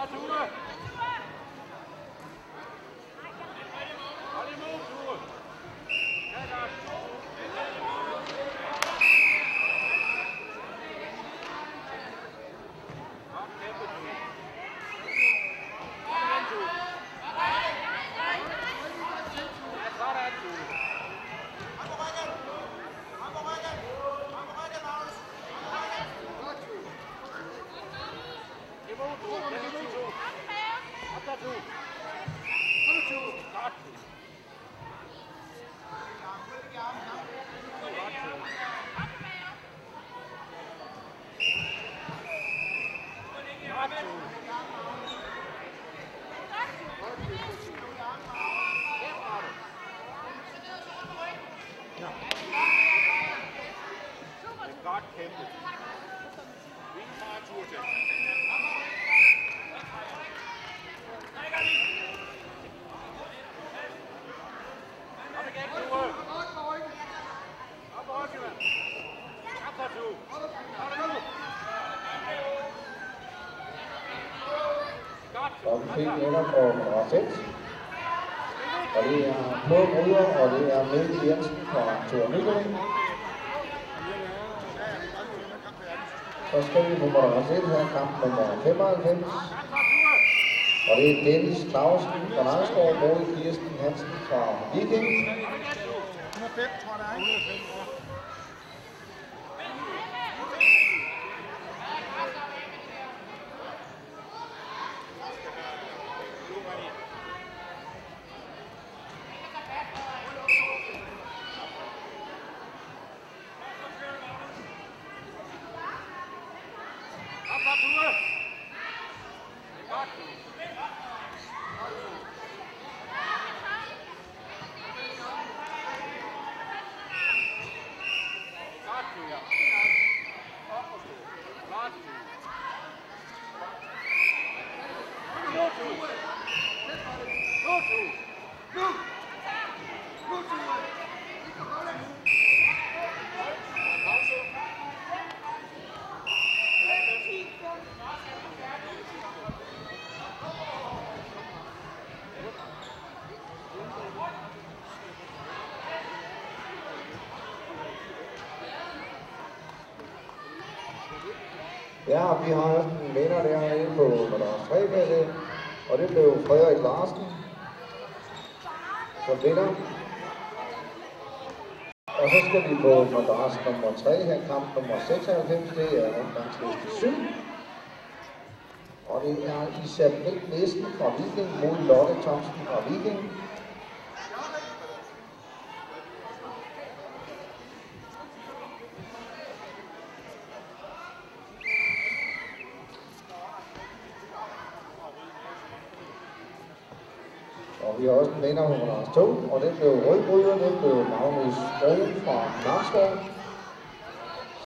Statur! Og Og det er på og det er Mikkel Jensen fra Tor Nykøbing. Så skal vi på nummer 1 her, kamp nummer 95. Og det er Dennis Clausen fra Nangsgaard mod Kirsten Hansen fra Viking. 105, tror jeg, det er, ikke? Ja, vi har også en vinder derinde på Madras 3 med og det blev Frederik Larsen som vinder. Og så skal vi på madras nummer 3 her, kamp nummer 96, det er omgangsliste 7. Og det er Isabel Nielsen fra Viking mod Lotte Thomsen fra Viking. Vi har også en vinder på Lars 2, og det blev rødbryder, det blev Magnus Broen fra Narsgaard.